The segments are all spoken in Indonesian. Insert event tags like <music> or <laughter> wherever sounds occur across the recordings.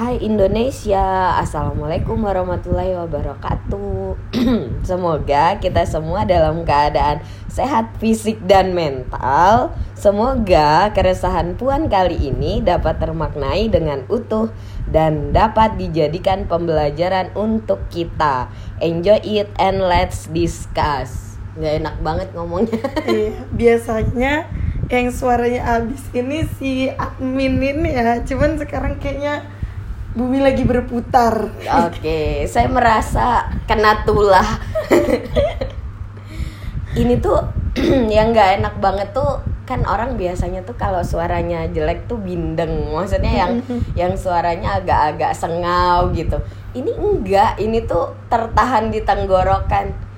Hai Indonesia, Assalamualaikum warahmatullahi wabarakatuh. <clears throat> Semoga kita semua dalam keadaan sehat fisik dan mental. Semoga keresahan Puan kali ini dapat termaknai dengan utuh Dan dapat dijadikan pembelajaran untuk kita. Enjoy it and let's discuss. Gak enak banget ngomongnya. <laughs> Iya, biasanya yang suaranya abis ini si admin ini ya. Cuman sekarang kayaknya bumi lagi berputar Oke, saya merasa kena tulah. Ini tuh <clears throat> yang nggak enak banget tuh kan orang biasanya tuh kalau suaranya jelek tuh bindeng, maksudnya yang <laughs> yang suaranya agak-agak sengau gitu. Ini enggak, ini tuh tertahan di tenggorokan.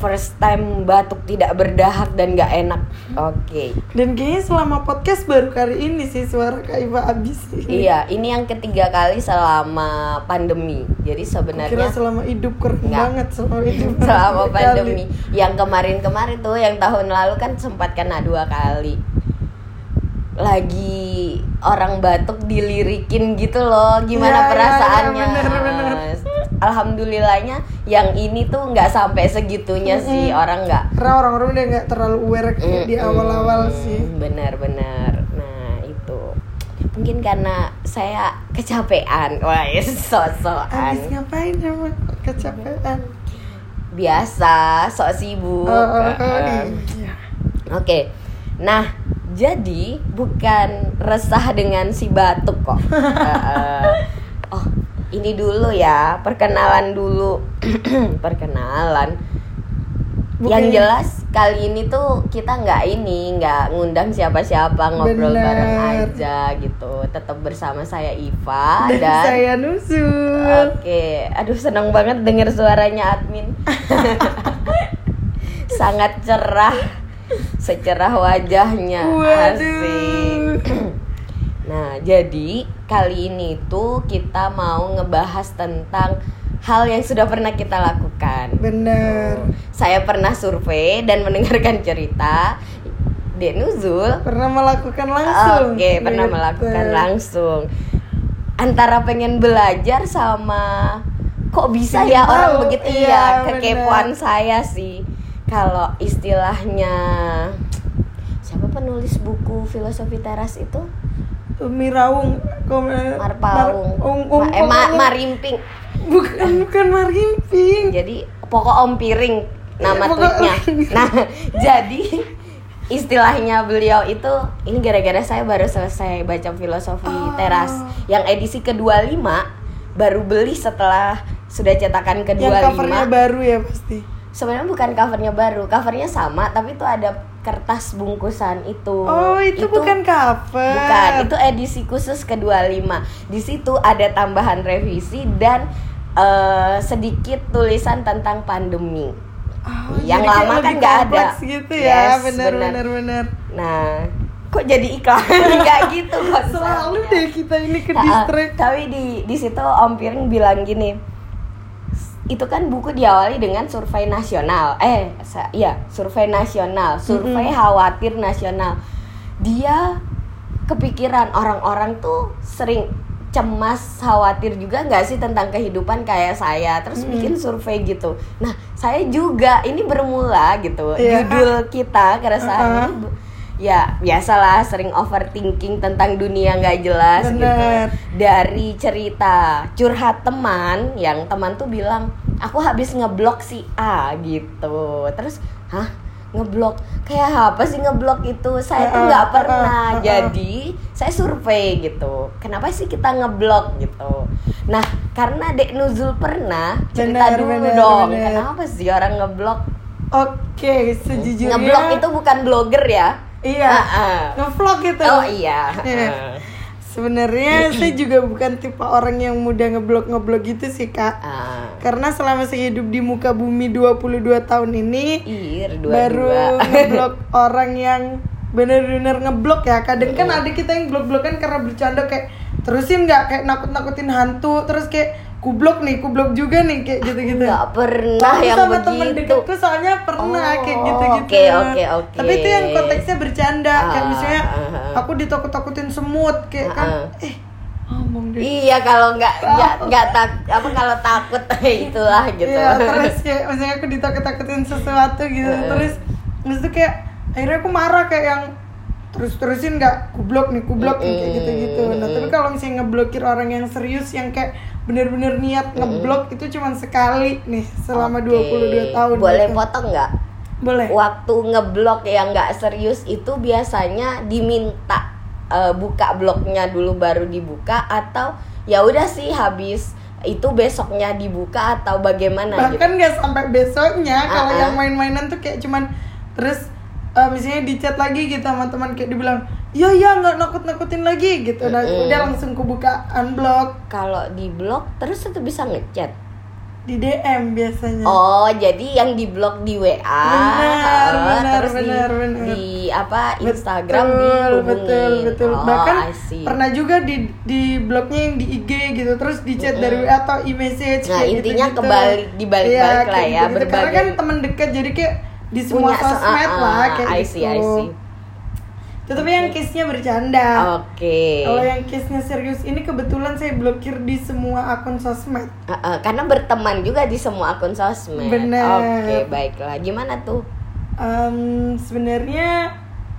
First time batuk tidak berdahak dan nggak enak. Oke. dan kayaknya selama podcast baru kali ini sih suara Kak Iva abis ini Iya, ini yang ketiga kali selama pandemi. Jadi kira sebenarnya selama hidup keren Nggak. banget selama hidup <laughs> selama Kali. pandemi yang kemarin-kemarin tuh yang tahun lalu kan sempat kena dua kali lagi orang batuk dilirikin gitu loh. Gimana Iya, iya, perasaannya? iya, bener, bener. alhamdulillahnya yang ini tuh nggak sampai segitunya sih orang nggak karena orang-orang udah nggak terlalu aware kayak di Mm-mm. awal-awal sih. Benar-benar nah itu. Mungkin karena saya kecapean. Wah sok-sokan. Abis ngapain emang kecapean. Biasa sok sibuk. Oh, oh, oh, iya. Oke, nah jadi bukan resah dengan si batuk kok. <laughs> Eh, oh, ini dulu ya perkenalan dulu, <clears throat> perkenalan. Yang Bukan- jelas kali ini tuh kita nggak ini nggak ngundang siapa-siapa ngobrol Bener. bareng aja gitu. Tetap bersama saya Iva dan, dan, saya nusul Oke, aduh seneng banget denger suaranya admin. <laughs> <laughs> Sangat cerah, secerah wajahnya. Waduh. Asik. <clears throat> Nah, jadi kali ini tuh kita mau ngebahas tentang hal yang sudah pernah kita lakukan. bener Saya pernah survei dan mendengarkan cerita Dek Nuzul pernah melakukan langsung Oke, pernah Gitu. melakukan langsung. Antara pengen belajar sama kok bisa ya tahu, orang begitu iya, ya bener. kekepoan saya sih. Kalau istilahnya siapa penulis buku filosofi teras itu? Kom- Marpaung. Mar- um, um, Ma- eh, Ma- Marimping. bukan bukan Marimping Jadi pokok Om Piring nama pokok- tweetnya. Nah, jadi istilahnya beliau itu ini gara-gara saya baru selesai baca filosofi Oh. teras yang edisi ke-25 baru beli setelah sudah cetakan yang covernya ke-25. baru ya pasti Sebenarnya bukan covernya baru, covernya sama tapi itu ada kertas bungkusan itu. oh itu, bukan cover Bukan, itu edisi khusus ke-25. Di situ ada tambahan revisi dan eh, sedikit tulisan tentang pandemi. Oh, yang lama kan nggak ada. gitu ya Yes, bener. bener bener Nah, kok jadi iklan? <laughs> Enggak gitu kok. selalu deh kita ini ke Nah, distract tapi di di situ Om Piring bilang gini. Itu kan buku diawali dengan survei nasional. Eh, iya, survei nasional, survei khawatir nasional. Dia kepikiran orang-orang tuh sering cemas, khawatir juga nggak sih tentang kehidupan kayak saya. Terus bikin survei gitu. Nah, saya juga ini bermula gitu. Iya. Judul kita keresahan Uh-uh. ini bu- ya biasalah sering overthinking tentang dunia nggak jelas gitu. Bener. dari cerita curhat teman yang teman tuh bilang aku habis ngeblok si A gitu. Terus hah? Ngeblok? Kayak apa sih ngeblok itu? Saya tuh nggak pernah. jadi saya survei gitu. Kenapa sih kita ngeblok? gitu. Nah karena Dek Nuzul pernah cerita Bener, dulu bener, dong bener. kenapa sih orang ngeblok? Oke sejujurnya ngeblok itu bukan blogger ya iya Uh-uh. ngevlog itu oh iya Iya. Uh. sebenarnya <clears throat> saya juga bukan tipe orang yang mudah ngeblok ngeblok gitu sih kak Ah. karena selama saya hidup di muka bumi 22 tahun ini Ir, dua baru ngeblok orang yang bener-bener ngeblok ya kadang kan ada kita yang blok-blokan karena bercanda kayak terusin nggak kayak nakut-nakutin hantu terus kayak kublok nih kublok juga nih kayak gitu-gitu nggak pernah Aku yang sama temen begitu deketku soalnya pernah Oh, kayak gitu-gitu oke, oke, oke. tapi itu yang konteksnya bercanda kayak Ah, misalnya ah, ah. aku ditakut-takutin semut kayak kan Ah, ah. eh ngomong Iya kalau nggak nggak nggak tak apa kalau takut <laughs> itulah gitu. Iya, terus kayak misalnya aku ditakut-takutin sesuatu gitu Heeh. terus terus tuh kayak akhirnya aku marah kayak yang terus terusin nggak kublok nih kublok nih kayak gitu gitu nah tapi kalau misalnya ngeblokir orang yang serius yang kayak bener-bener niat ngeblok itu cuma sekali nih selama Oke. 22 tahun Boleh gitu. potong nggak? boleh Waktu ngeblok yang nggak serius itu biasanya diminta eh, buka bloknya dulu baru dibuka atau ya udah sih habis itu besoknya dibuka atau bagaimana gitu? bahkan nggak sampai besoknya kalau Ah-ah. yang main-mainan tuh kayak cuman terus eh, misalnya di chat lagi gitu sama teman kayak dibilang iya iya nggak nakut nakutin lagi gitu nah Mm-mm. udah langsung kubuka unblock Kalau di blok terus itu bisa ngechat. di DM biasanya Oh, jadi yang di blok di WA, Benar, eh, benar, terus di, benar, benar. di apa Instagram betul, betul betul Oh, bahkan pernah juga di di blognya yang di IG gitu terus di chat dari WA atau e-message Nah, kayak intinya gitu-gitu. kebalik- dibalik-balik Iya, lah ya, gitu-gitu. karena berbagai- kan teman dekat jadi kayak di semua Punya sosmed ah, lah ah, kayak I gitu see, I see. Tetapi yang case-nya bercanda. Oke. Kalau yang case-nya serius ini kebetulan saya blokir di semua akun sosmed. Eh, eh, karena berteman juga di semua akun sosmed. Benar. Oke, baiklah. Gimana tuh? Em, sebenarnya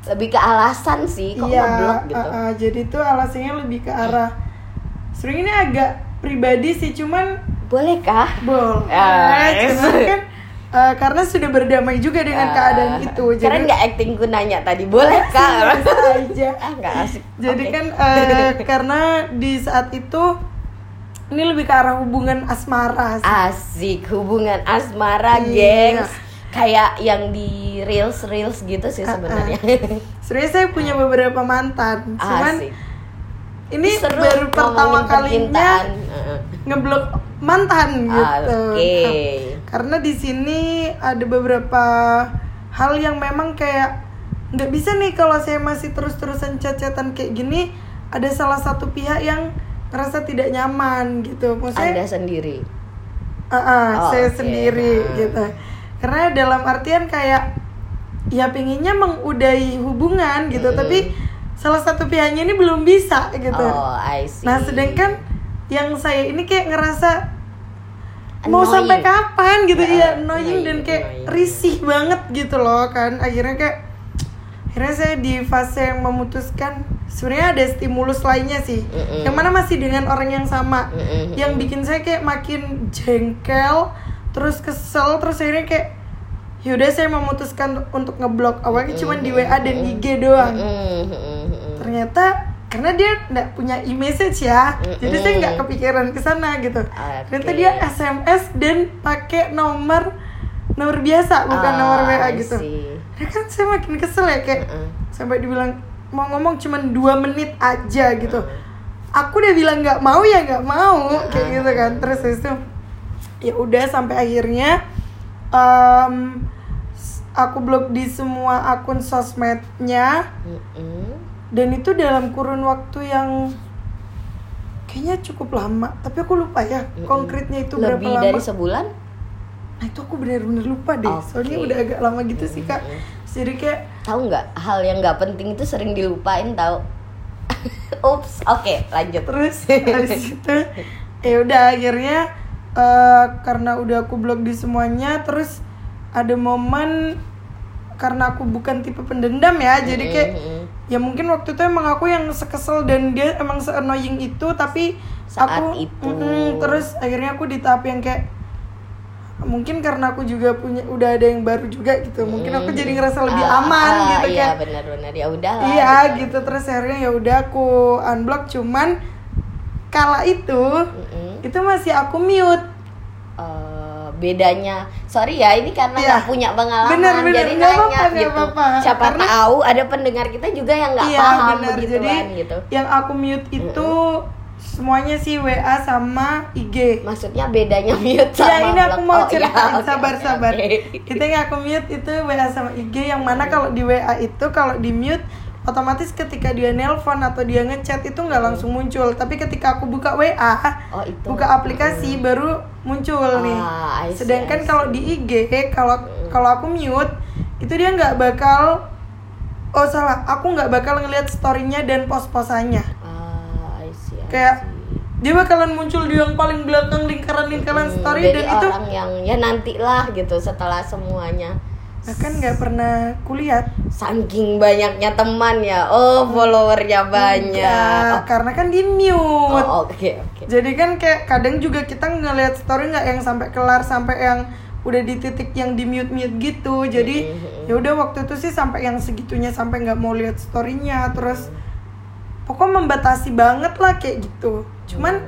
Lebih ke alasan sih kok iya, ngeblok gitu. uh, uh, jadi itu alasannya lebih ke arah sebenarnya ini agak pribadi sih cuman Bolehkah? boleh <laughs> Ah, cuman kan uh, karena sudah berdamai juga dengan Ah, keadaan itu Keren nggak actingku nanya tadi? Bolehkah? <laughs> biasa aja ah, nggak asik. jadi Oke. kan uh, <laughs> karena di saat itu ini lebih ke arah hubungan asmara sih. Asik hubungan asmara, Iya. gengs. Kayak yang di reels reels gitu sih Ah, sebenarnya. <laughs> sebenarnya saya punya beberapa mantan cuman Asik. ini Seru baru pertama kalinya ngeblok mantan gitu. Oke. Nah, karena di sini ada beberapa hal yang memang kayak nggak bisa nih kalau saya masih terus-terusan chat-chatan kayak gini ada salah satu pihak yang ngerasa tidak nyaman gitu. Maksudnya Anda sendiri. Ah, ah, Oh, saya oke. sendiri Nah. gitu. Karena dalam artian kayak ya pengennya mengudahi hubungan gitu, Mm-mm. tapi salah satu pihaknya ini belum bisa gitu. Oh, I see. Nah, sedangkan yang saya ini kayak ngerasa mau Annoying. sampai kapan gitu Ya, ya, annoying dan kayak annoying. risih banget gitu loh kan. Akhirnya kayak akhirnya saya di fase yang memutuskan sebenarnya ada stimulus lainnya sih. Mm-mm. Yang mana masih dengan orang yang sama. Mm-mm. Yang bikin saya kayak makin jengkel, terus kesel, terus akhirnya kayak yaudah saya memutuskan untuk ngeblok awalnya cuma di WA dan IG doang ternyata karena dia nggak punya e-message ya jadi Mm-mm. saya nggak kepikiran ke sana gitu. Oke. ternyata dia SMS dan pakai nomor nomor biasa bukan Ah, nomor WA I gitu. ya kan saya makin kesel ya kayak Mm-mm. sampai dibilang mau ngomong cuma dua menit aja gitu. Aku udah bilang nggak mau ya nggak mau kayak gitu kan. Terus itu ya udah sampai akhirnya s- aku blok di semua akun sosmednya. Mm-mm. Dan itu dalam kurun waktu yang kayaknya cukup lama tapi aku lupa ya konkretnya itu Lebih berapa dari lama sebulan? nah itu aku benar-benar lupa deh Oke. soalnya udah agak lama gitu sih kak jadi kayak Tahu nggak hal yang nggak penting itu sering dilupain tahu? <laughs> Ups, oke lanjut. terus habis <laughs> itu ya udah akhirnya eh, karena udah aku blok di semuanya terus ada momen karena aku bukan tipe pendendam ya jadi kayak. Ya mungkin waktu itu emang aku yang sekesel dan dia emang se-annoying itu tapi Saat aku itu. Mm-mm, terus akhirnya aku di tahap yang kayak mungkin karena aku juga punya udah ada yang baru juga gitu mungkin aku jadi ngerasa lebih Ah, aman ah, gitu iya kayak benar-benar. Ya udah iya gitu. terus akhirnya ya udah aku unblock cuman kala itu itu masih aku mute. Eh, bedanya. Sorry ya ini karena Iya. nggak punya pengalaman Bener, bener. jadi Nggak nanya nggak gitu. apa-apa. siapa Karena- tahu ada pendengar kita juga yang nggak iya paham benar begitu jadi kan gitu. yang aku mute itu semuanya sih WA sama IG maksudnya bedanya <laughs> mute sama Ya ini aku mau Oh, iya, ceritain oke, sabar oke, sabar. Kita yang aku mute itu WA sama IG yang mana kalau di WA itu kalau di mute otomatis ketika dia nelpon atau dia ngechat itu nggak langsung muncul. Tapi ketika aku buka WA Oh, itu. buka aplikasi baru muncul nih. Ah, I see, sedangkan kalau di IG kalau kalau aku mute itu dia nggak bakal oh salah. Aku nggak bakal ngelihat storynya dan post-postannya ah I see, I kayak dia bakalan muncul di yang paling belakang lingkaran-lingkaran Hmm, story jadi dan itu orang yang ya nantilah gitu setelah semuanya nah kan nggak pernah kulihat. Saking banyaknya teman ya. Oh followernya banyak. Enggak, karena kan di mute. Oh oke oke. Jadi kan kayak kadang juga kita ngeliat story nggak yang sampai kelar sampai yang udah di titik yang di mute mute gitu. Jadi Mhm. ya udah waktu itu sih sampai yang segitunya sampai nggak mau lihat storynya. Terus pokoknya membatasi banget lah kayak gitu. Cuman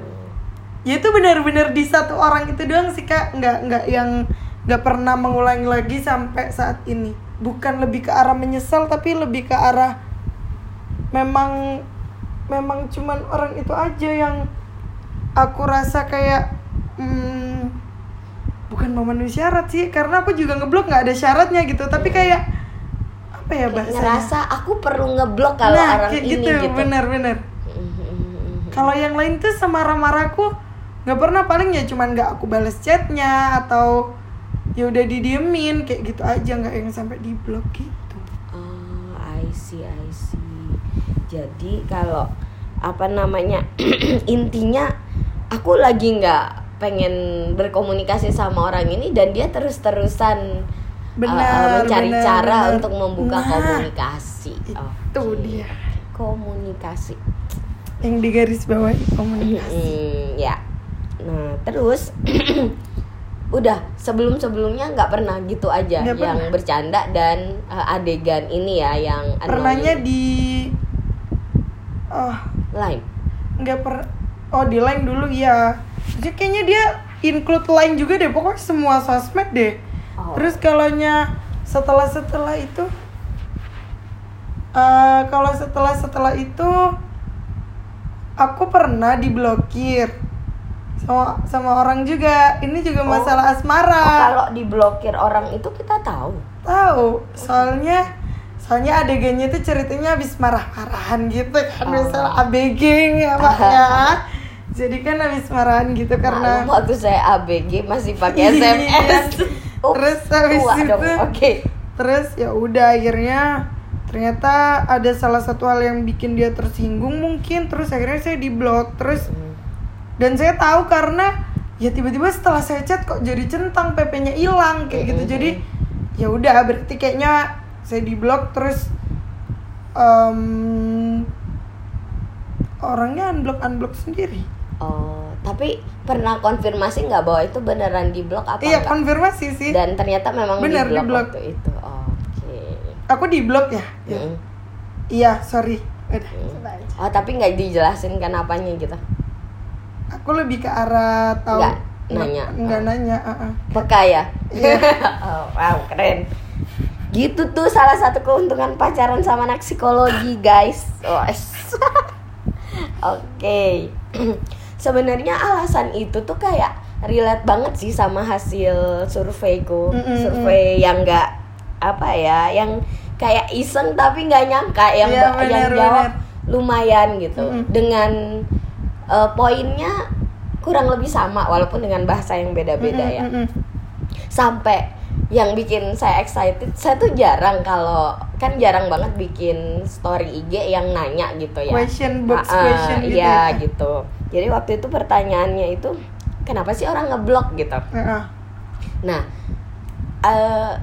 ya itu benar-benar di satu orang itu doang sih kak. Nggak nggak yang nggak pernah mengulangi lagi sampai saat ini. Bukan lebih ke arah menyesal tapi lebih ke arah memang memang cuman orang itu aja yang aku rasa kayak hmm, bukan memenuhi syarat sih karena aku juga ngeblok nggak ada syaratnya gitu. Tapi kayak apa ya bahasanya? ngerasa aku perlu ngeblok kalau nah orang kayak ini gitu, gitu, bener-bener Mhm. <laughs> kalau yang lain tuh sama marah-marahku nggak pernah. Paling ya cuman nggak aku balas chatnya atau ya udah didiemin kayak gitu aja nggak yang sampai di blok gitu Oh, I see, I see. Jadi kalau apa namanya <clears throat> intinya aku lagi nggak pengen berkomunikasi sama orang ini dan dia terus-terusan uh, Benar, mencari benar, cara benar. untuk membuka Nah, komunikasi. itu Oke. dia. Komunikasi. yang di garis bawah komunikasi Hmm, ya. Nah, terus <clears throat> udah sebelum-sebelumnya nggak pernah gitu aja Nggak yang pernah. bercanda dan uh, adegan ini ya yang pernahnya annoying. di oh lain. nggak per oh di line dulu ya jadi kayaknya dia include line juga deh pokoknya semua sosmed deh Oh. terus kalaunya setelah setelah itu eh kalau setelah setelah itu aku pernah diblokir sama sama orang juga ini juga Oh. masalah asmara Oh, kalau diblokir orang itu kita tahu. tahu soalnya soalnya adegannya itu ceritanya habis marah-marahan gitu kan Oh. misalnya ABG ya pak ya jadi kan habis marahan gitu karena Maklum waktu saya ABG masih pakai <laughs> Iya. SMS. Ups, Terus habis tua itu-. Oke. terus ya udah akhirnya ternyata ada salah satu hal yang bikin dia tersinggung mungkin terus akhirnya saya diblok terus dan saya tahu karena ya tiba-tiba setelah saya chat kok jadi centang PP-nya hilang kayak gitu jadi ya udah berarti kayaknya saya diblok terus em, orangnya unblock unblock sendiri Oh, tapi pernah konfirmasi nggak bahwa itu beneran diblok apa iya enggak? konfirmasi sih Dan ternyata memang Bener, diblok diblok. waktu itu. Oke. aku diblok ya Ya. Mm. iya sorry udah Mm. Oh, tapi nggak dijelasin kenapanya gitu. Aku lebih ke arah tahu Nggak nanya. nggak Oh. nanya uh, uh. Peka ya? Iya. <laughs> oh, wow, keren. Gitu tuh salah satu keuntungan pacaran sama anak psikologi, guys. Oh. <laughs> Oke. <clears throat> Sebenarnya alasan itu tuh kayak relate banget sih sama hasil surveiku. Mm, mm, Survei yang enggak apa ya, yang kayak iseng tapi nggak nyangka yang Iya, ba- yang jawab lumayan gitu. Mm, mm. Dengan eh, poinnya kurang lebih sama walaupun dengan bahasa yang beda-beda Mm, ya. mm. Sampai yang bikin saya excited, saya tuh jarang kalau kan jarang banget bikin story IG yang nanya gitu ya. question box ah, question gitu Iya ya. gitu. Jadi waktu itu pertanyaannya itu kenapa sih orang ngeblok gitu. Uh, uh. Nah, eh,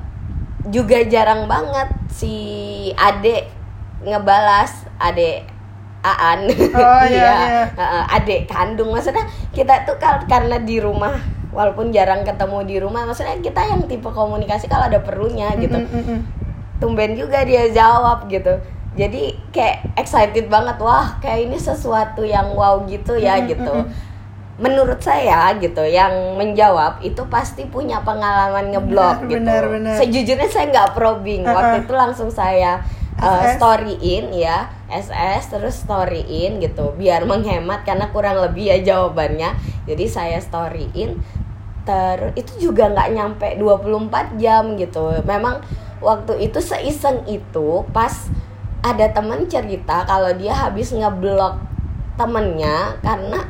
juga jarang banget si Ade ngebalas Ade Aan. Oh, <laughs> iya, iya. heeh, Ade kandung maksudnya kita tuh kal- karena di rumah walaupun jarang ketemu di rumah maksudnya kita yang tipe komunikasi kalau ada perlunya gitu. Mm, mm, mm. Tumben juga dia jawab gitu. Jadi kayak excited banget wah kayak ini sesuatu yang wow gitu ya Mm, mm, gitu mm, mm. menurut saya gitu yang menjawab itu pasti punya pengalaman ngeblok gitu. benar, benar. Sejujurnya saya nggak probing. Waktu Uh-uh. itu langsung saya uh, storyin ya, SS terus storyin gitu biar menghemat karena kurang lebih ya jawabannya. Jadi saya storyin terus itu juga nggak nyampe 24 jam gitu. Memang waktu itu seiseng itu pas ada temen cerita kalau dia habis ngeblok temennya karena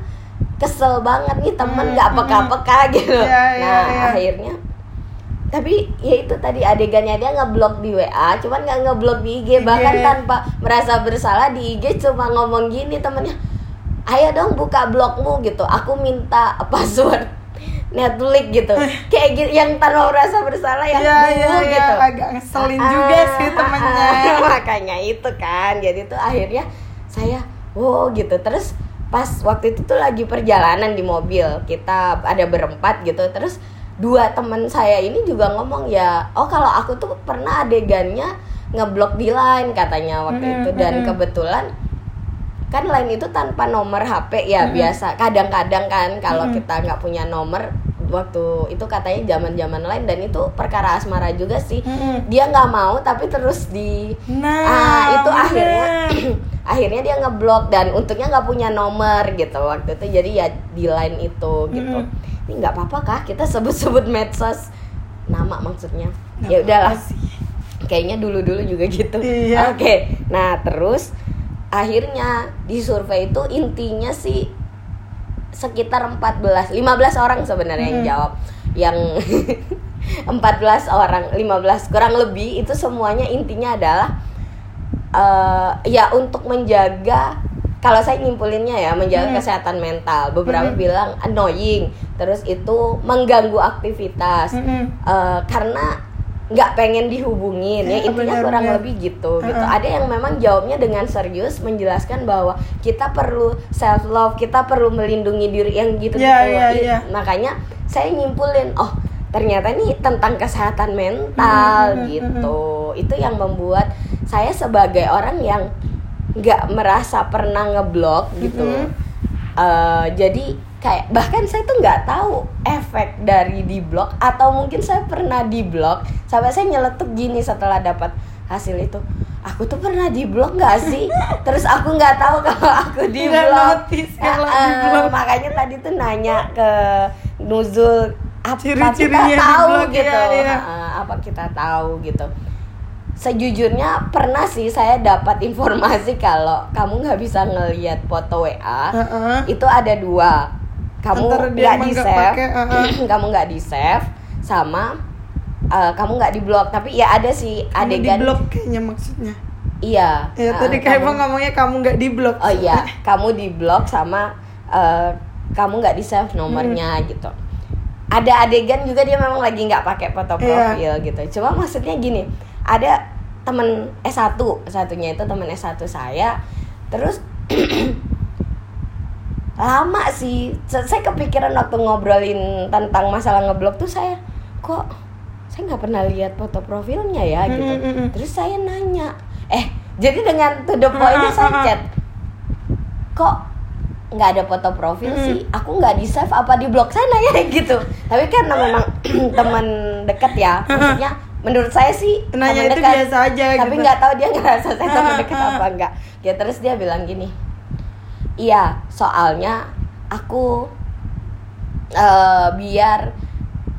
kesel banget nih temen Hmm, nggak hmm, peka-peka gitu. Iya, iya, nah iya. akhirnya tapi ya itu tadi adegannya dia ngeblok di WA, cuman nggak ngeblok di IG, bahkan IG. tanpa merasa bersalah di IG cuma ngomong gini temennya, ayo dong buka blogmu gitu. Aku minta <laughs> password Netflix gitu. Kayak gitu yang tanpa merasa bersalah yang iya, dulu iya, gitu. agak ngeselin juga sih temennya. <laughs> makanya itu kan. Jadi tuh akhirnya saya wow gitu. Terus pas waktu itu tuh lagi perjalanan di mobil kita ada berempat gitu. Terus dua teman saya ini juga ngomong ya oh kalau aku tuh pernah adegannya ngeblok di line katanya waktu Mm-mm, itu. Dan kebetulan kan line itu tanpa nomor HP ya biasa. Kadang-kadang kan kalau Mm-mm. kita nggak punya nomor waktu itu katanya zaman-zaman lain dan itu perkara asmara juga sih. Mm-mm. dia nggak mau tapi terus di Nah, ah itu bener. akhirnya <clears throat> akhirnya dia ngeblok dan untungnya nggak punya nomor gitu waktu itu. Jadi ya di line itu gitu. Mm-mm. ini nggak apa-apa kah? Kita sebut-sebut medsos. Nama maksudnya. Ya udahlah kayaknya dulu-dulu juga gitu. Iya. oke. Nah terus akhirnya di survei itu intinya sih sekitar 14 15 orang sebenarnya yang Hmm. jawab yang <laughs> 14 orang 15 kurang lebih itu semuanya intinya adalah eh, ya untuk menjaga kalau saya nyimpulinnya ya menjaga Hmm. kesehatan mental beberapa Hmm. bilang annoying terus itu mengganggu aktivitas Mm-mm. Eh, karena nggak pengen dihubungin ya Iya, intinya benar, kurang benar. lebih gitu gitu Uh-uh. ada yang memang jawabnya dengan serius menjelaskan bahwa kita perlu self love kita perlu melindungi diri yang gitu gitu Iya, iya, iya. makanya saya nyimpulin oh ternyata ini tentang kesehatan mental Mm-mm, gitu itu yang membuat saya sebagai orang yang nggak merasa pernah ngeblok gitu Mm-mm. Eh, jadi kayak bahkan saya tuh nggak tahu efek dari di blok atau mungkin saya pernah di blok sampai saya nyeletuk gini setelah dapat hasil itu. Aku tuh pernah di blok nggak sih? <laughs> Terus aku nggak tahu kalau aku di eh, di-block. makanya tadi tuh nanya ke Nuzul apa Ciri-cirinya kita tahu blok, gitu. iya, iya. Eh, apa kita tahu? gitu. Sejujurnya pernah sih saya dapat informasi kalau kamu nggak bisa ngelihat foto WA Heeh. itu ada dua kamu Antara dia nggak di save uh-uh. kamu nggak di save sama eh, kamu nggak di blok tapi ya ada sih Kamu di adegan blok kayaknya maksudnya. iya Ya eh, tadi kayak kamu- ngomongnya kamu nggak di blok. oh iya <laughs> kamu di blok sama eh, kamu nggak di save nomornya Hmm. gitu ada adegan juga dia memang lagi nggak pakai foto Iya. profil gitu cuma maksudnya gini ada temen S1 satunya itu temen S1 saya terus <clears throat> lama sih. Saya kepikiran waktu ngobrolin tentang masalah ngeblok tuh saya kok saya nggak pernah lihat foto profilnya ya? Gitu. Mm, mm, mm. terus saya nanya eh jadi dengan to the point saya chat kok nggak ada foto profil Mm. sih? Aku nggak di save apa di blok saya nanya <laughs> gitu. Tapi karena memang <clears throat> teman dekat ya maksudnya menurut saya sih Nanya teman itu dekat, biasa aja tapi gitu. nggak tahu dia ngerasa saya teman dekat apa enggak ya terus dia bilang gini iya soalnya aku eh, biar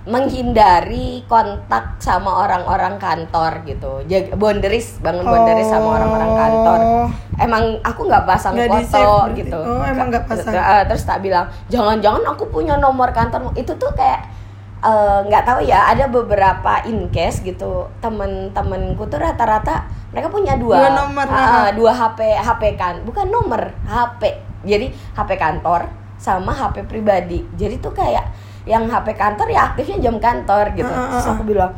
menghindari kontak sama orang-orang kantor gitu jaga boundaries bangun boundaries sama orang-orang kantor Oh. emang aku nggak pasang di-save foto berarti. gitu Oh, emang nggak pasang. Eh, terus tak bilang jangan-jangan aku punya nomor kantor itu tuh kayak eh, nggak tahu ya ada beberapa in case gitu temen-temenku tuh rata-rata mereka punya dua Dua nomor, ah, dua HP HP kan. Bukan nomor HP jadi HP kantor sama HP pribadi. Jadi tuh kayak yang HP kantor ya aktifnya jam kantor gitu. Ah, ah, terus ah. aku bilang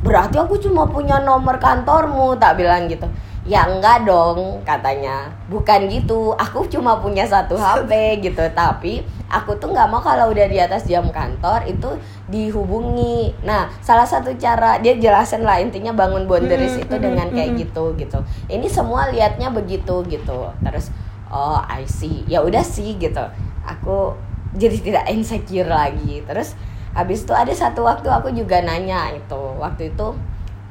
berarti aku cuma punya nomor kantormu tak bilang gitu ya enggak dong katanya. Bukan gitu aku cuma punya satu HP <laughs> gitu tapi aku tuh nggak mau kalau udah di atas jam kantor itu dihubungi. Nah salah satu cara dia jelasin lah intinya bangun boundaries Mm, itu mm, dengan mm, kayak mm. gitu gitu. Ini semua liatnya begitu gitu. Terus oh I see. Ya udah sih gitu. Aku jadi tidak insecure lagi. Terus habis itu ada satu waktu aku juga nanya itu. Waktu itu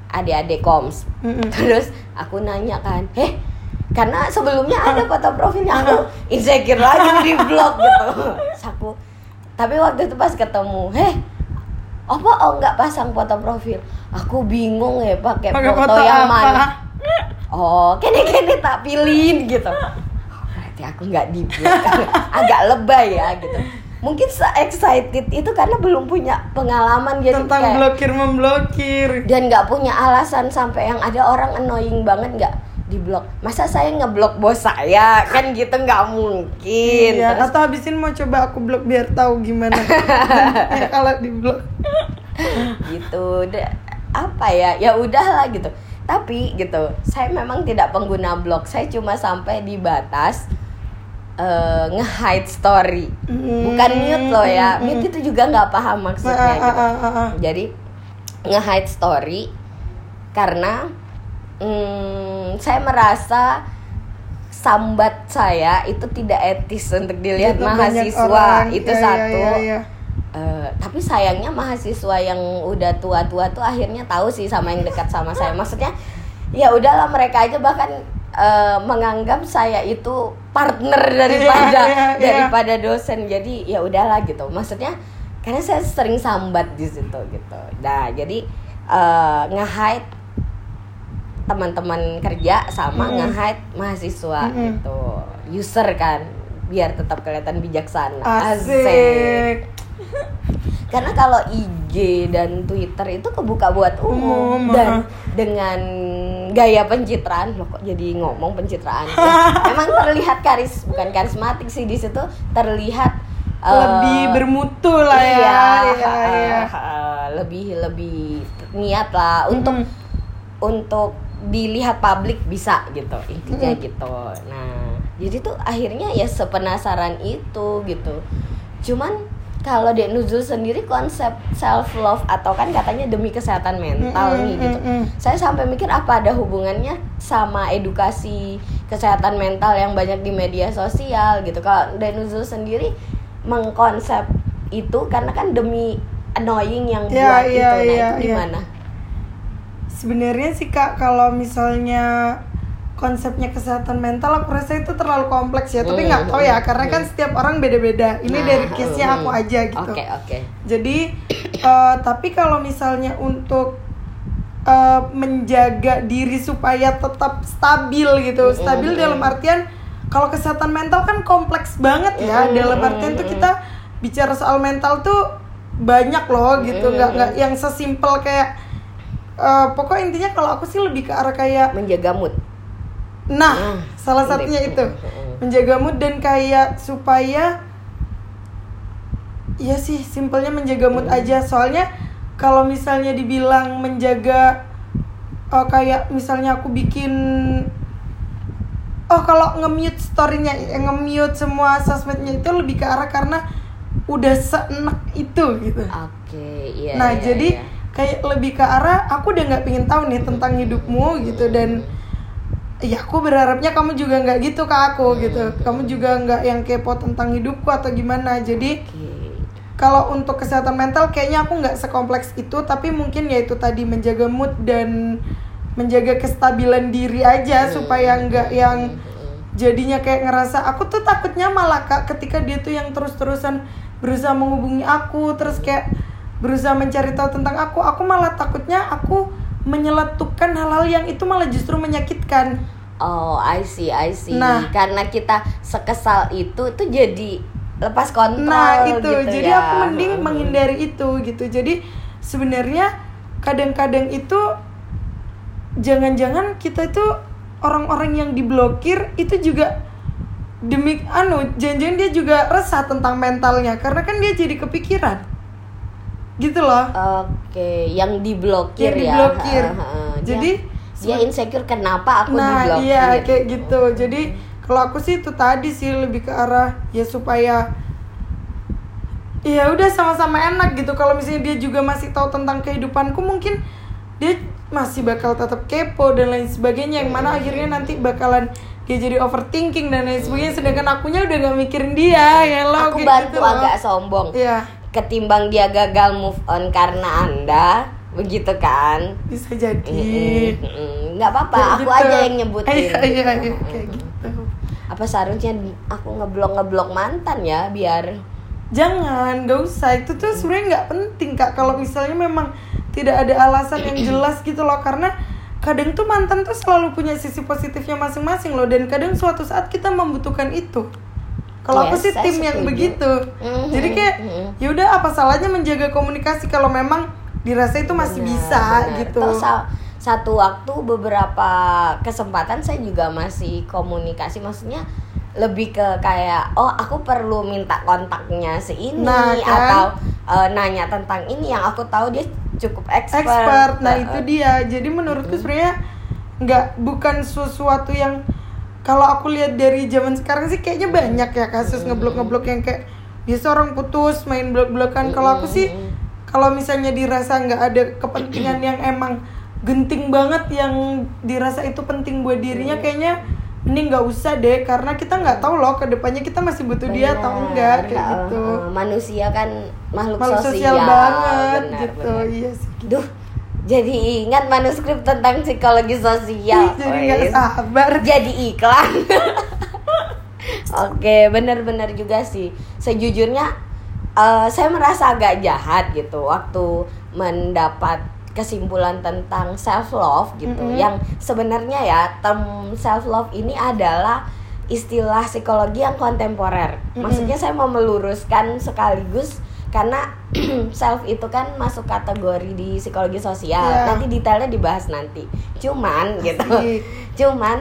adik-adik koms. Mm-mm. terus aku nanya kan heh karena sebelumnya ada foto profilnya aku insecure lagi di blog gitu. Terus aku tapi waktu itu pas ketemu heh apa oh nggak pasang foto profil? Aku bingung ya pakai foto, foto yang apa? mana. Oh kene kene tak pilihin gitu. Berarti aku nggak di blog <laughs> agak lebay ya gitu mungkin se excited itu karena belum punya pengalaman jadi Tentang kayak blokir memblokir. dan nggak punya alasan sampai yang ada orang annoying banget nggak di blok masa saya ngeblok bos saya? Kan gitu nggak mungkin. Iya, Terus- atau habisin mau coba aku blok biar tahu gimana. ya, <laughs> kalau di blok. gitu. Da- apa ya? Ya udahlah gitu. Tapi gitu saya memang tidak pengguna blog saya cuma sampai di batas eh, nge-hide story bukan mute loh ya mute itu juga nggak paham maksudnya Ah, ah, gitu. ah, jadi nge-hide story karena mm, saya merasa sambat saya itu tidak etis untuk dilihat Itu mahasiswa orang. itu iya, satu iya, iya. Eh, tapi sayangnya mahasiswa yang udah tua-tua tuh akhirnya tahu sih sama yang dekat sama saya. Maksudnya ya udahlah mereka aja bahkan eh, menganggap saya itu partner daripada <laughs> Iya, iya, iya. daripada dosen. Jadi ya udahlah gitu. Maksudnya karena saya sering sambat di situ gitu. Nah, jadi eh, nge-hide teman-teman kerja sama Mm-mm. nge-hide mahasiswa Mm-mm. gitu. User kan biar tetap kelihatan bijaksana. Asik. <laughs> Karena kalau IG dan Twitter itu kebuka buat umum Umum, dan ah. dengan gaya pencitraan loh kok jadi ngomong pencitraan. Ya, <laughs> emang terlihat karis bukan karismatik sih di situ terlihat Lebih bermutu lah ya. iya, Iya, iya. eh, lebih lebih niat lah untuk Mm. untuk dilihat publik bisa gitu intinya Mm. gitu nah jadi tuh akhirnya ya sepenasaran itu gitu cuman kalau Dek Nuzul sendiri konsep self love atau kan katanya demi kesehatan mental Mm-mm, nih gitu mm-mm. saya sampai mikir apa ada hubungannya sama edukasi kesehatan mental yang banyak di media sosial gitu kalau Dek Nuzul sendiri mengkonsep itu karena kan demi annoying yang Iya, buat iya, itu nah iya, itu iya. gimana Sebenarnya sih kak kalau misalnya konsepnya kesehatan mental aku rasa itu terlalu kompleks ya. Tapi nggak tahu ya karena kan setiap orang beda-beda. Ini Nah, dari case nya aku aja gitu. Oke oke. Jadi eh, tapi kalau misalnya untuk eh, menjaga diri supaya tetap stabil gitu. Stabil mm, dalam artian kalau kesehatan mental kan kompleks banget ya. Dalam artian tuh kita bicara soal mental tuh banyak loh gitu. Nggak nggak yang sesimpel kayak eh, pokoknya intinya kalau aku sih lebih ke arah kayak menjaga mood nah Hmm, salah satunya itu Mm, mm. menjaga mood dan kayak supaya Iya sih, simpelnya menjaga mood Hmm. aja. Soalnya kalau misalnya dibilang menjaga oh, kayak misalnya aku bikin oh kalau nge-mute story-nya, eh, nge-mute semua sosmednya itu lebih ke arah karena udah seenak itu gitu. oke iya nah, iya, jadi iya. kayak lebih ke arah aku udah nggak pengen tahu nih tentang hidupmu gitu dan ya aku berharapnya kamu juga nggak gitu ke aku gitu. Kamu juga nggak yang kepo tentang hidupku atau gimana. Jadi Oke. kalau untuk kesehatan mental kayaknya aku nggak sekompleks itu tapi mungkin ya itu tadi menjaga mood dan menjaga kestabilan diri aja supaya nggak yang jadinya kayak ngerasa aku tuh takutnya malah kak ketika dia tuh yang terus-terusan berusaha menghubungi aku terus kayak berusaha mencari tahu tentang aku aku malah takutnya aku menyeletukkan hal-hal yang itu malah justru menyakitkan Oh, I see, I see. Nah. karena kita sekesal itu tuh jadi lepas kontrol Nah itu, gitu jadi ya. aku mending menghindari itu gitu. Jadi sebenarnya kadang-kadang itu jangan-jangan kita itu orang-orang yang diblokir itu juga demi anu, jangan-jangan dia juga resah tentang mentalnya karena kan dia jadi kepikiran. Gitu loh. Oke, yang diblokir Yang ya. diblokir. Ha. Jadi, dia, dia insecure kenapa aku nah, diblokir? iya kayak gitu. Jadi kalau aku sih itu tadi sih lebih ke arah ya supaya ya udah sama-sama enak gitu kalau misalnya dia juga masih tahu tentang kehidupanku mungkin dia masih bakal tetap kepo dan lain sebagainya yang mana akhirnya nanti bakalan dia jadi overthinking dan lain sebagainya sedangkan akunya udah gak mikirin dia ya lo aku kayak bantu gitu loh. agak sombong. Iya, Ketimbang dia gagal move on karena Anda, begitu kan? bisa jadi nggak apa-apa, aku gitu. aja yang nyebutin. iya iya iya kayak gitu Apa seharusnya aku ngeblok ngeblok mantan ya biar Jangan, gak usah. Itu tuh sebenarnya nggak penting kak. Kalau misalnya memang tidak ada alasan yang jelas gitu loh, karena kadang tuh mantan tuh selalu punya sisi positifnya masing-masing loh, dan kadang suatu saat kita membutuhkan itu. Kalau aku sih tim yang setuju. begitu. Mhm, Jadi kayak mhm. ya udah apa salahnya menjaga komunikasi kalau memang dirasa itu masih Benar, bisa benar. gitu. Toh, sa- satu waktu beberapa kesempatan saya juga masih komunikasi maksudnya lebih ke kayak oh aku perlu minta kontaknya si ini Nah, kan? atau eh, nanya tentang ini yang aku tahu dia cukup expert. expert nah Eh, itu dia jadi menurutku sebenarnya nggak bukan sesuatu yang kalau aku lihat dari zaman sekarang sih kayaknya banyak ya kasus ngeblok ngeblok yang kayak biasa orang putus main blok blokan kalau aku sih kalau misalnya dirasa nggak ada kepentingan yang emang genting banget yang dirasa itu penting buat dirinya kayaknya mending nggak usah deh. Karena kita nggak tahu loh ke depannya kita masih butuh dia atau enggak kayak gitu. Manusia kan makhluk, makhluk sosial, sosial banget benar, gitu. benar. iya sih. Duh, jadi ingat manuskrip tentang psikologi sosial. <laughs> Jadi nggak sabar Jadi iklan. <laughs> Oke, benar-benar juga sih. Sejujurnya eh, saya merasa agak jahat gitu waktu mendapat kesimpulan tentang self love gitu. Mm-mm. Yang sebenarnya ya term self love ini adalah istilah psikologi yang kontemporer. Mm-mm. Maksudnya saya mau meluruskan sekaligus karena <clears throat> self itu kan masuk kategori di psikologi sosial. Iya. Nanti detailnya dibahas nanti. Cuman gitu. <laughs> Cuman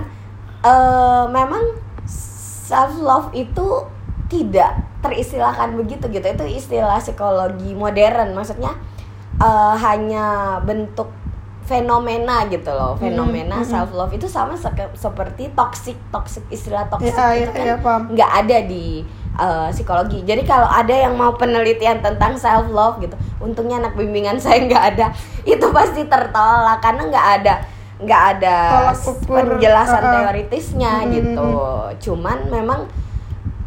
eh memang self love itu tidak teristilahkan begitu gitu. Itu istilah psikologi modern. Maksudnya eh, hanya bentuk fenomena gitu loh. Fenomena mm-mm. self love itu sama seke- seperti toxic, toxic istilah toxic Iya, itu iya, kan iya, nggak ada di uh, psikologi. Jadi kalau ada yang mau penelitian tentang self love gitu, untungnya anak bimbingan <laughs> saya nggak ada, itu pasti tertolak karena nggak ada nggak ada ukur, penjelasan uh-uh. teoritisnya Mm-mm. gitu. Cuman memang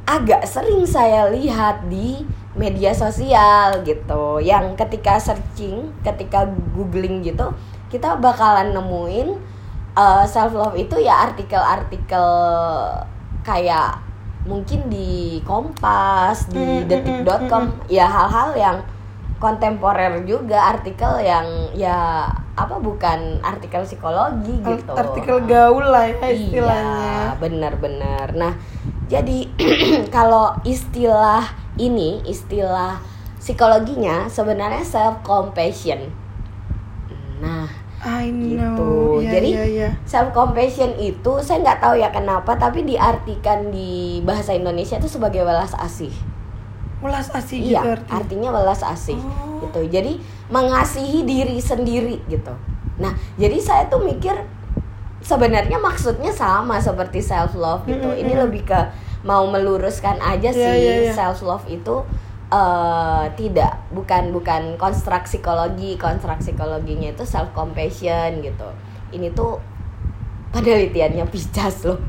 agak sering saya lihat di media sosial gitu, yang ketika searching, ketika googling gitu, kita bakalan nemuin self love itu ya artikel-artikel kayak mungkin di Kompas, di Mm, mm, detik.com ya hal-hal yang kontemporer juga artikel yang ya apa bukan artikel psikologi gitu. artikel gaul lah ya Iya, istilahnya benar-benar. Nah, jadi <clears throat> kalau istilah ini, istilah psikologinya sebenarnya self compassion. Nah, I gitu. know Iya, Jadi iya, iya. self compassion itu saya nggak tahu ya kenapa, tapi diartikan di bahasa Indonesia itu sebagai welas asih. welas asih Iya, gitu artinya artinya welas asih Oh. gitu. Jadi mengasihi diri sendiri gitu. Nah, jadi saya tuh mikir sebenarnya maksudnya sama seperti self love gitu. Mm-mm, Ini mm. lebih ke mau meluruskan aja Iya, sih iya, iya. self love itu eh tidak bukan bukan konstruk psikologi, konstruk psikologinya itu self compassion gitu. Ini tuh penelitiannya picas loh.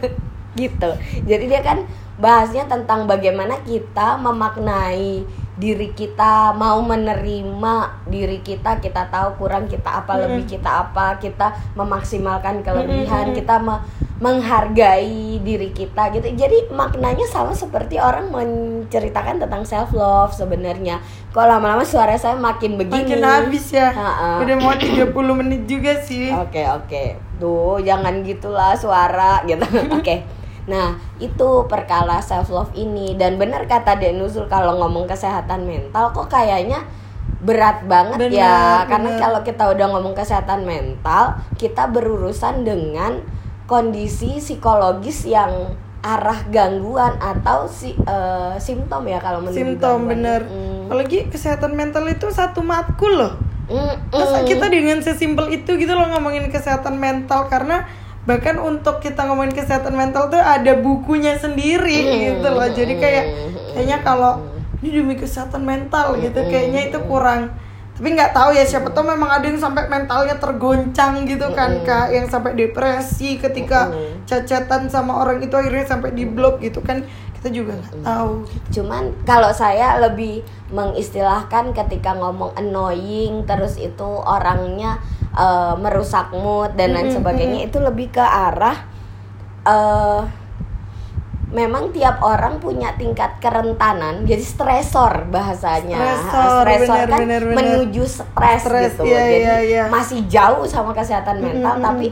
<laughs> gitu. Jadi dia kan bahasnya tentang bagaimana kita memaknai diri kita, mau menerima diri kita, kita tahu kurang kita apa, lebih kita apa, kita memaksimalkan kelebihan, kita me- menghargai diri kita gitu. Jadi maknanya sama seperti orang menceritakan tentang self love sebenarnya. Kok lama-lama suara saya makin begini. makin habis ya Ha-ha. udah mau 30 menit juga sih Oke oke, tuh jangan gitulah suara gitu. <laughs> Oke, nah itu perkara self love ini dan benar kata Dek Nusul kalau ngomong kesehatan mental kok kayaknya berat banget ya Benar, karena kalau kita udah ngomong kesehatan mental kita berurusan dengan kondisi psikologis yang arah gangguan atau si eh, simptom ya kalau menurut simptom gangguan. bener Mm. apalagi kesehatan mental itu satu matkul loh Mm, Masa mm. kita dengan sesimpel itu gitu loh ngomongin kesehatan mental karena bahkan untuk kita ngomongin kesehatan mental tuh ada bukunya sendiri Hmm. gitu loh jadi kayak kayaknya kalau ini demi kesehatan mental gitu kayaknya itu kurang tapi nggak tahu ya siapa tahu memang ada yang sampai mentalnya tergoncang gitu kan Hmm. kak yang sampai depresi ketika Hmm. cacatan sama orang itu akhirnya sampai di blok gitu kan kita juga nggak tahu gitu. Cuman kalau saya lebih mengistilahkan ketika ngomong annoying terus itu orangnya eh, merusak mood dan lain sebagainya itu lebih ke arah eh memang tiap orang punya tingkat kerentanan jadi stresor bahasanya Stresor, stresor benar, kan benar, benar. menuju stres, Stres, gitu iya, jadi iya, iya. masih jauh sama kesehatan mental Mm-mm, tapi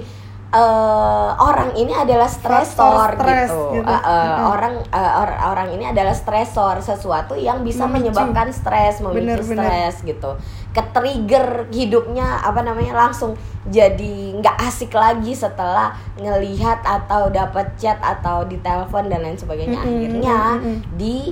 eh, orang ini adalah stresor Faktor stres gitu, gitu. Eh, eh, Mm-mm. orang eh, or- orang ini adalah stresor sesuatu yang bisa Memicu. menyebabkan stres memicu stres gitu ke-trigger hidupnya apa namanya langsung jadi nggak asik lagi setelah ngelihat atau dapat chat atau di telepon dan lain sebagainya Mm-mm, akhirnya mm-mm. di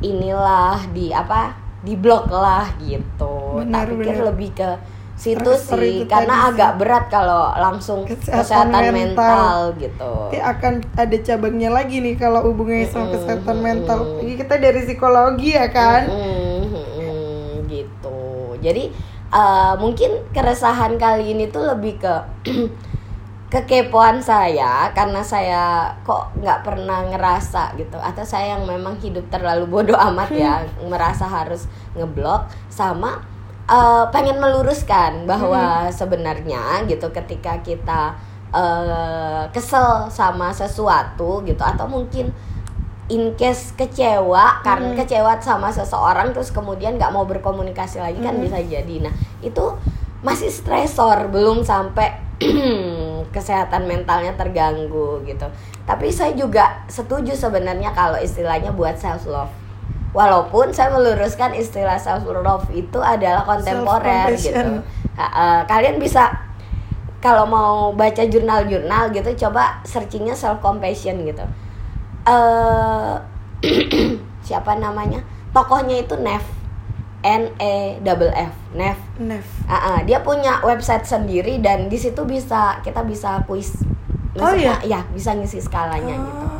inilah di apa di blok lah gitu Benar, tak pikir benar. lebih ke situ Transfer sih karena tadi sih. agak berat kalau langsung Kesehatan kesehatan, mental. mental. gitu Nanti akan ada cabangnya lagi nih kalau hubungannya sama Mm-mm, kesehatan mental. Ini kita dari psikologi ya kan? Mm-mm, mm-mm, gitu jadi eh, mungkin keresahan kali ini tuh lebih ke <clears throat> kekepoan saya karena saya kok nggak pernah ngerasa gitu atau saya yang memang hidup terlalu bodoh amat ya <laughs> merasa harus ngeblok sama eh, pengen meluruskan bahwa sebenarnya gitu ketika kita eh, kesel sama sesuatu gitu atau mungkin in case kecewa karena Hmm. kecewa sama seseorang terus kemudian nggak mau berkomunikasi lagi kan Hmm. bisa jadi nah itu masih stresor belum sampai <clears throat> kesehatan mentalnya terganggu gitu tapi saya juga setuju sebenarnya kalau istilahnya buat self love walaupun saya meluruskan istilah self love itu adalah kontemporer gitu. Kalian bisa kalau mau baca jurnal-jurnal gitu coba searchingnya self compassion gitu. Eh <clears throat> siapa namanya? Tokohnya itu Neff N E double F. Neff Nef. Ah, ah, dia punya website sendiri dan di situ bisa kita bisa kuis. Oh, iya? ya bisa ngisi skalanya gitu. Oh,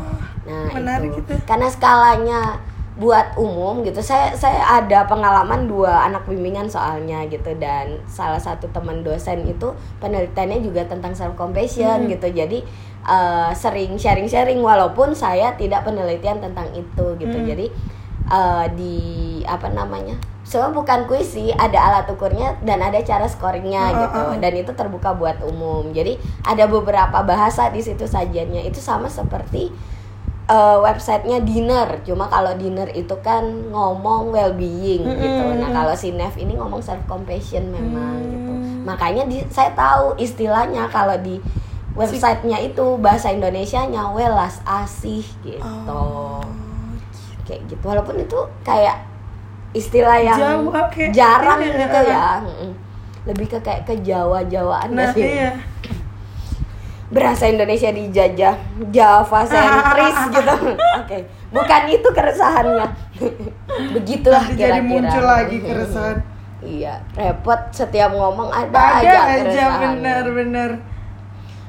Nah, menarik itu. itu. Karena skalanya buat umum gitu. Saya saya ada pengalaman dua anak bimbingan soalnya gitu dan salah satu teman dosen itu penelitiannya juga tentang self compassion Hmm. gitu. Jadi eh, sering sharing-sharing walaupun saya tidak penelitian tentang itu gitu. Hmm. Jadi eh, di apa namanya? Semua bukan kuis sih, ada alat ukurnya dan ada cara scoringnya Oh, gitu. oh, oh. Dan itu terbuka buat umum. Jadi ada beberapa bahasa di situ sajiannya. Itu sama seperti eh, websitenya dinner cuma kalau dinner itu kan ngomong well being Mm-mm, gitu nah kalau si Nev ini ngomong self compassion memang Hmm. gitu makanya di, saya tahu istilahnya kalau di websitenya itu bahasa Indonesianya welas asih gitu Oh, kayak gitu walaupun itu kayak istilah yang Jauh, oke. jarang Iya. gitu ya Mm-mm. lebih ke kayak ke Jawa Jawaan Nah, sih iya. Berasa Indonesia dijajah Java sentris <laughs> gitu. Oke, bukan itu keresahannya. <laughs> Begitulah Nanti jadi kira-kira. muncul lagi keresahan. <laughs> Iya, repot setiap ngomong ada, Ada aja aja keresahan. benar-benar.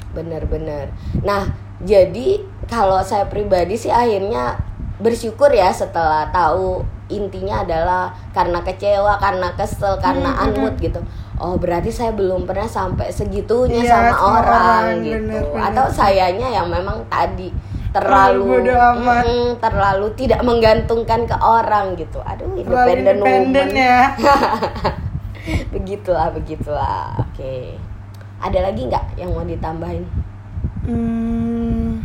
Bener-bener. Nah, jadi kalau saya pribadi sih akhirnya bersyukur ya setelah tahu intinya adalah karena kecewa, karena kesel, karena Hmm, hmm, unmood gitu. Oh, berarti saya belum pernah sampai segitunya Iya, sama, sama orang, orang, gitu. bener, bener. Atau sayanya yang memang tadi Terlalu amat. mm, terlalu tidak menggantungkan ke orang gitu. Aduh, independen woman. ya. <laughs> begitulah, begitulah. Oke. Ada lagi nggak yang mau ditambahin? Hmm,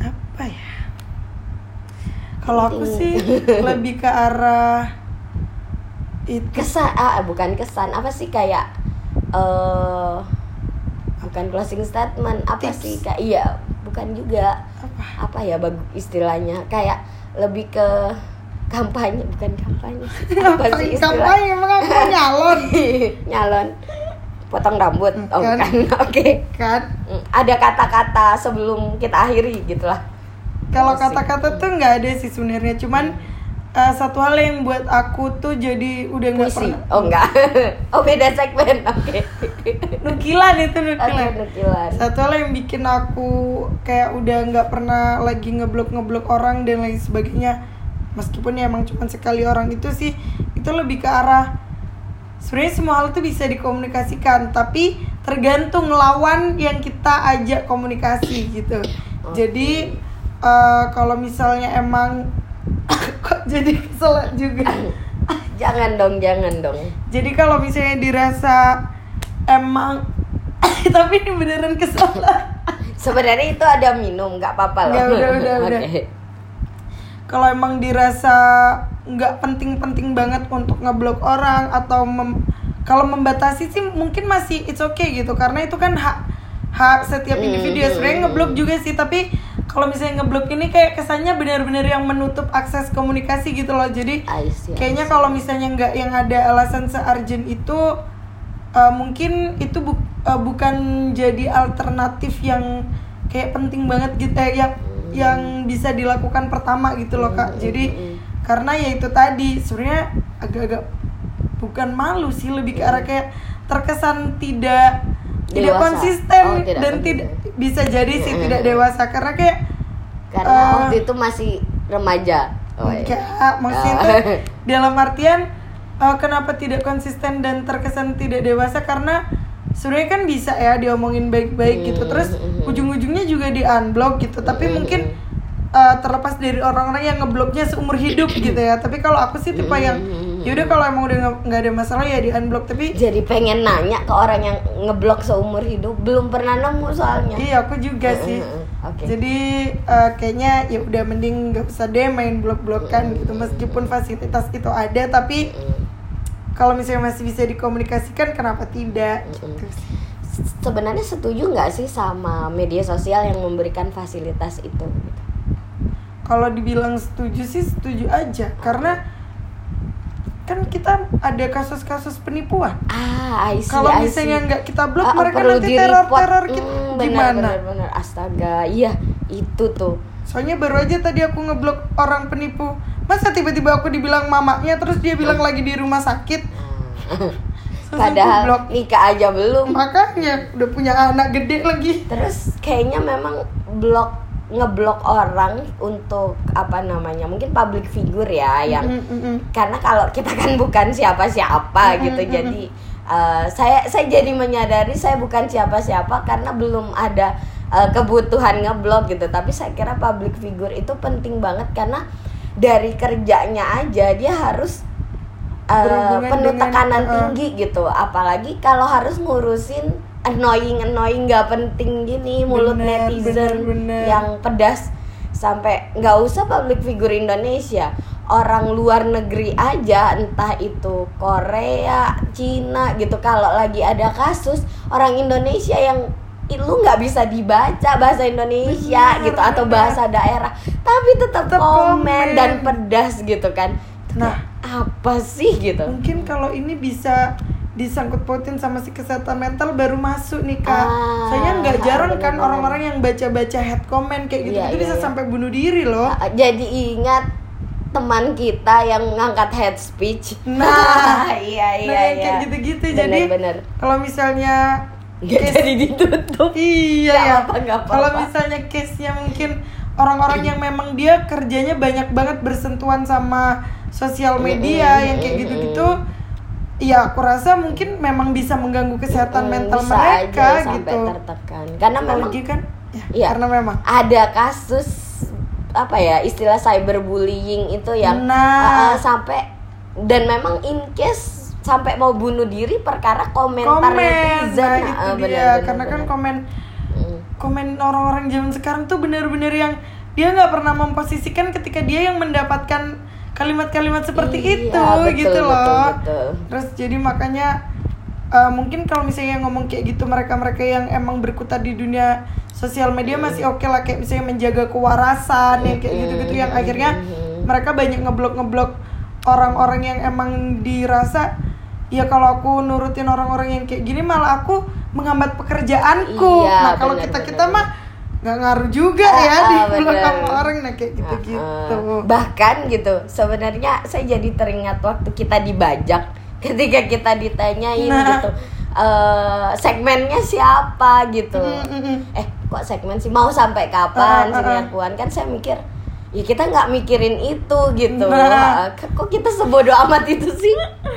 apa ya? Kalau aku sih lebih ke arah itu. Kesan ah bukan kesan. Apa sih kayak eh bukan closing statement apa Tips. sih? Kayak iya bukan juga. Apa? apa ya bagus istilahnya? Kayak lebih ke kampanye bukan kampanye sih. <laughs> apa sih Paling istilah? Kampanye aku nyalon. <laughs> Nyalon. Potong rambut. Oh Bukan. bukan. <laughs> Oke. Kan? Mm, ada kata-kata sebelum kita akhiri gitulah. Kalau kata-kata tuh nggak ada sih sebenarnya, cuman eh, satu hal yang buat aku tuh jadi udah nggak pernah. Oh enggak <laughs> oh beda segmen. <laughs> Oke. Nukilan itu nukilan. nukilan. Satu hal yang bikin aku kayak udah nggak pernah lagi ngeblok ngeblok orang dan lain sebagainya, meskipun ya emang cuma sekali orang itu sih, itu lebih ke arah sebenarnya semua hal tuh bisa dikomunikasikan, tapi tergantung lawan yang kita ajak komunikasi gitu. Oke. Jadi eh, kalau misalnya emang <coughs> kok jadi kesel juga. <coughs> jangan dong jangan dong Jadi kalau misalnya dirasa emang <coughs> tapi ini beneran kesel. Sebenarnya itu ada minum, nggak apa-apa loh. Udah, udah, udah. Oke. kalau emang dirasa nggak penting-penting banget untuk ngeblok orang atau mem- kalau membatasi sih mungkin masih it's okay gitu karena itu kan hak hak setiap Hmm, individu ya sebenarnya ngeblok juga sih tapi kalau misalnya ngeblok ini kayak kesannya benar-benar yang menutup akses komunikasi gitu loh. Jadi see, kayaknya kalau misalnya nggak yang ada alasan searjen itu uh, mungkin itu bu- uh, bukan jadi alternatif yang kayak penting banget gitu eh, yang Hmm. yang bisa dilakukan pertama gitu loh kak. Jadi karena ya itu tadi sebenarnya agak-agak bukan malu sih lebih ke arah kayak terkesan tidak tidak Dewasa. konsisten Oh, tidak dan konsisten. tidak bisa jadi sih tidak dewasa karena kayak karena Eh, waktu itu masih remaja oh, iya. Maksudnya Oh. itu dalam artian eh, kenapa tidak konsisten dan terkesan tidak dewasa karena sebenarnya kan bisa ya diomongin baik-baik gitu Hmm, terus hmm, hmm. ujung-ujungnya juga di unblock gitu tapi Hmm, mungkin eh, terlepas dari orang-orang yang ngebloknya seumur hidup gitu ya tapi kalau aku sih tipe yang Hmm, yaudah kalau emang udah nggak ada masalah ya di unblock tapi jadi pengen nanya ke orang yang ngeblok seumur hidup belum pernah nemu soalnya. Iya aku juga sih. Mm, mm, mm. Oke. jadi eh, kayaknya ya udah mending nggak usah deh main blok-blokan gitu. meskipun fasilitas itu ada tapi Mm. kalau misalnya masih bisa dikomunikasikan kenapa tidak? Gitu sih. sebenarnya setuju nggak sih sama media sosial yang memberikan fasilitas itu? Kalau dibilang setuju sih setuju aja. Karena kan kita ada kasus-kasus penipuan. Ah I see, kalau misalnya nggak kita blok Ah, mereka perlu nanti teror-teror kita Hmm, benar, gimana? benar, benar. astaga iya itu tuh. Soalnya baru aja tadi aku ngeblok orang penipu. Masa tiba-tiba aku dibilang mamanya terus dia bilang lagi di rumah sakit? <laughs> Aku padahal blok. nikah aja belum. Makanya udah punya anak gede lagi. Terus kayaknya memang blok ngeblok orang untuk apa namanya mungkin public figure ya yang Mm, mm, mm. karena kalau kita kan bukan siapa-siapa Mm, gitu mm, mm, jadi eh, saya saya jadi menyadari saya bukan siapa-siapa karena belum ada eh, kebutuhan ngeblok gitu. Tapi saya kira public figure itu penting banget karena dari kerjanya aja dia harus Berhubungan penuh dengan, tekanan eh, tinggi gitu. Apalagi kalau harus ngurusin annoying annoying nggak penting gini mulut Bener, netizen bener, bener. yang pedas sampai nggak usah public figure Indonesia orang luar negeri aja entah itu Korea Cina gitu kalau lagi ada kasus orang Indonesia yang lu nggak bisa dibaca bahasa Indonesia Bener, gitu atau bener. bahasa daerah tapi tetap Tetap komen, komen. dan pedas gitu kan Nah. apa sih gitu mungkin kalau ini bisa disangkut pautin sama si kesehatan mental baru masuk nih kak. Ah, soalnya nggak jarang kan orang-orang yang baca-baca head comment kayak gitu Iya, itu iya, bisa iya. sampai bunuh diri loh. Uh, jadi ingat teman kita yang ngangkat head speech. Nah, iya <laughs> iya nah yang iya. kayak gitu-gitu. Jadi kalau misalnya nggak case- jadi ditutup. Iya ya. kalau misalnya case nya mungkin orang-orang yang memang dia kerjanya banyak banget bersentuhan sama sosial media Mm-mm, yang kayak gitu-gitu Iya, aku rasa mungkin memang bisa mengganggu kesehatan Hmm, mental bisa mereka aja sampai gitu. tertekan karena memang kan, ya, Iya. karena memang ada kasus apa ya istilah cyberbullying itu yang Nah. uh, sampai dan memang in case sampai mau bunuh diri perkara komentar komen, netizen nah uh, itu bener, dia. bener, karena kan komen Hmm. komen orang-orang zaman sekarang tuh bener-bener yang dia nggak pernah memposisikan ketika dia yang mendapatkan kalimat-kalimat seperti Iya, itu betul, gitu betul, loh. betul. Terus jadi makanya uh, mungkin kalau misalnya ngomong kayak gitu mereka-mereka yang emang berkutat di dunia sosial media masih oke lah kayak misalnya menjaga kewarasan yang kayak gitu-gitu yang akhirnya mereka banyak ngeblok-ngeblok orang-orang yang emang dirasa ya kalau aku nurutin orang-orang yang kayak gini malah aku menghambat pekerjaanku. Iya, nah kalau kita kita mah nggak ngaruh juga Ah, ya di ah, bener. sama orang nah kayak gitu-gitu. Uh, bahkan gitu sebenarnya saya jadi teringat waktu kita dibajak <laughs> ketika kita ditanyain Nah. gitu eh, segmennya siapa gitu Mm, mm, mm. eh kok segmen sih mau sampai kapan Ah, ah, sini ah. akuan kan saya mikir ya kita nggak mikirin itu gitu Nah. Eh, kok kita sebodoh amat itu sih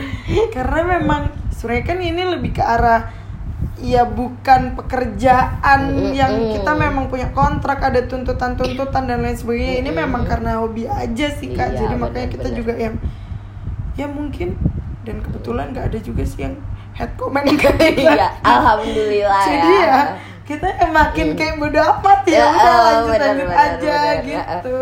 <laughs> Karena memang sebenarnya kan ini lebih ke arah ya bukan pekerjaan yang kita memang punya kontrak ada tuntutan-tuntutan dan lain sebagainya. Ini memang karena hobi aja sih kak. Iya, Jadi makanya kita benar-benar. juga yang ya mungkin dan kebetulan nggak ada juga sih yang head comment ke kita. iya alhamdulillah Jadi ya kita yang makin kayak bodo amat ya, Ya, udah oh, lanjut lanjut aja benar. gitu.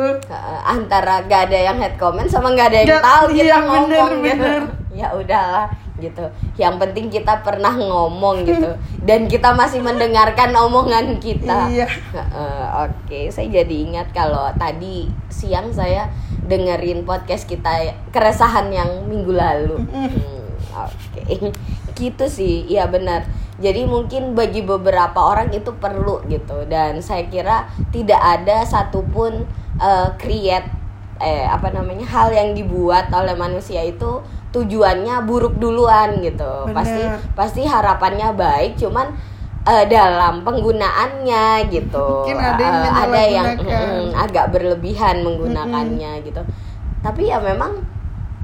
Antara gak ada yang head comment sama gak ada yang Gak- tahu kita iya, ngomong bener, gitu. bener. <laughs> ya udahlah gitu. Yang penting kita pernah ngomong gitu. Dan kita masih mendengarkan omongan kita. Iya. Heeh, oke. Saya jadi ingat kalau tadi siang saya dengerin podcast kita keresahan yang minggu lalu. Hmm, oke. <laughs> Gitu sih. Iya benar. Jadi mungkin bagi beberapa orang itu perlu gitu. Dan saya kira tidak ada satupun eh, create eh apa namanya hal yang dibuat oleh manusia itu tujuannya buruk duluan gitu. Bener. pasti pasti harapannya baik cuman eh, dalam penggunaannya gitu. Mungkin ada yang Eh, ada yang mm, agak berlebihan menggunakannya gitu. Tapi ya memang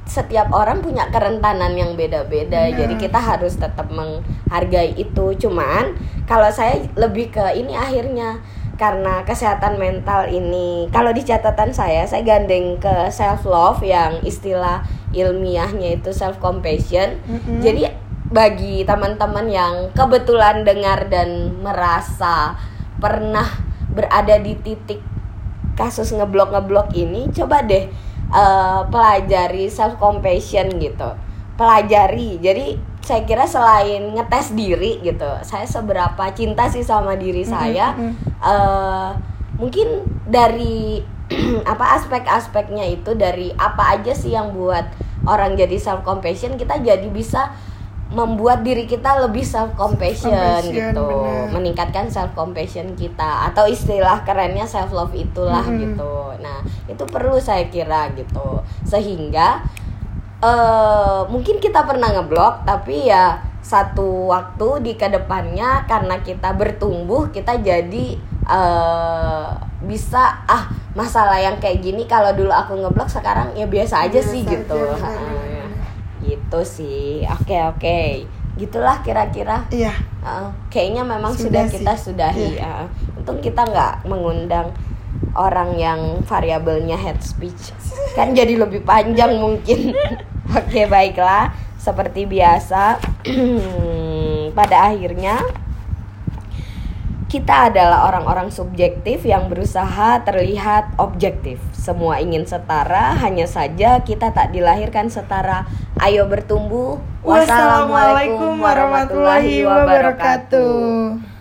setiap orang punya kerentanan yang beda-beda jadi kita harus tetap menghargai itu. Cuman kalau saya lebih ke ini akhirnya karena kesehatan mental ini kalau di catatan saya saya gandeng ke self love yang istilah ilmiahnya itu self compassion Mm-mm. jadi bagi teman-teman yang kebetulan dengar dan merasa pernah berada di titik kasus ngeblok ngeblok ini coba deh eh, pelajari self compassion gitu pelajari jadi saya kira selain ngetes diri gitu saya seberapa cinta sih sama diri saya mm. eh, mungkin dari <clears throat> apa aspek-aspeknya itu dari apa aja sih yang buat orang jadi self compassion kita jadi bisa membuat diri kita lebih self compassion Compassion, gitu bener. meningkatkan self compassion kita atau istilah kerennya self love itulah Mm-mm. gitu nah itu perlu saya kira gitu sehingga eh mungkin kita pernah ngeblok tapi ya satu waktu di ke depannya karena kita bertumbuh kita jadi eh bisa ah masalah yang kayak gini kalau dulu aku ngeblok sekarang ya biasa aja Biasa sih aja, gitu benar. gitu sih oke oke gitulah kira-kira Iya. Uh, kayaknya memang Sudah sudah, sih. kita sudahi Iya. ya. Untung kita nggak mengundang orang yang variabelnya head speech. Kan jadi lebih panjang <laughs> mungkin. Oke, baiklah. Seperti biasa <clears throat> pada akhirnya kita adalah orang-orang subjektif yang berusaha terlihat objektif. Semua ingin setara, hanya saja kita tak dilahirkan setara. Ayo bertumbuh. Wassalamualaikum warahmatullahi wabarakatuh.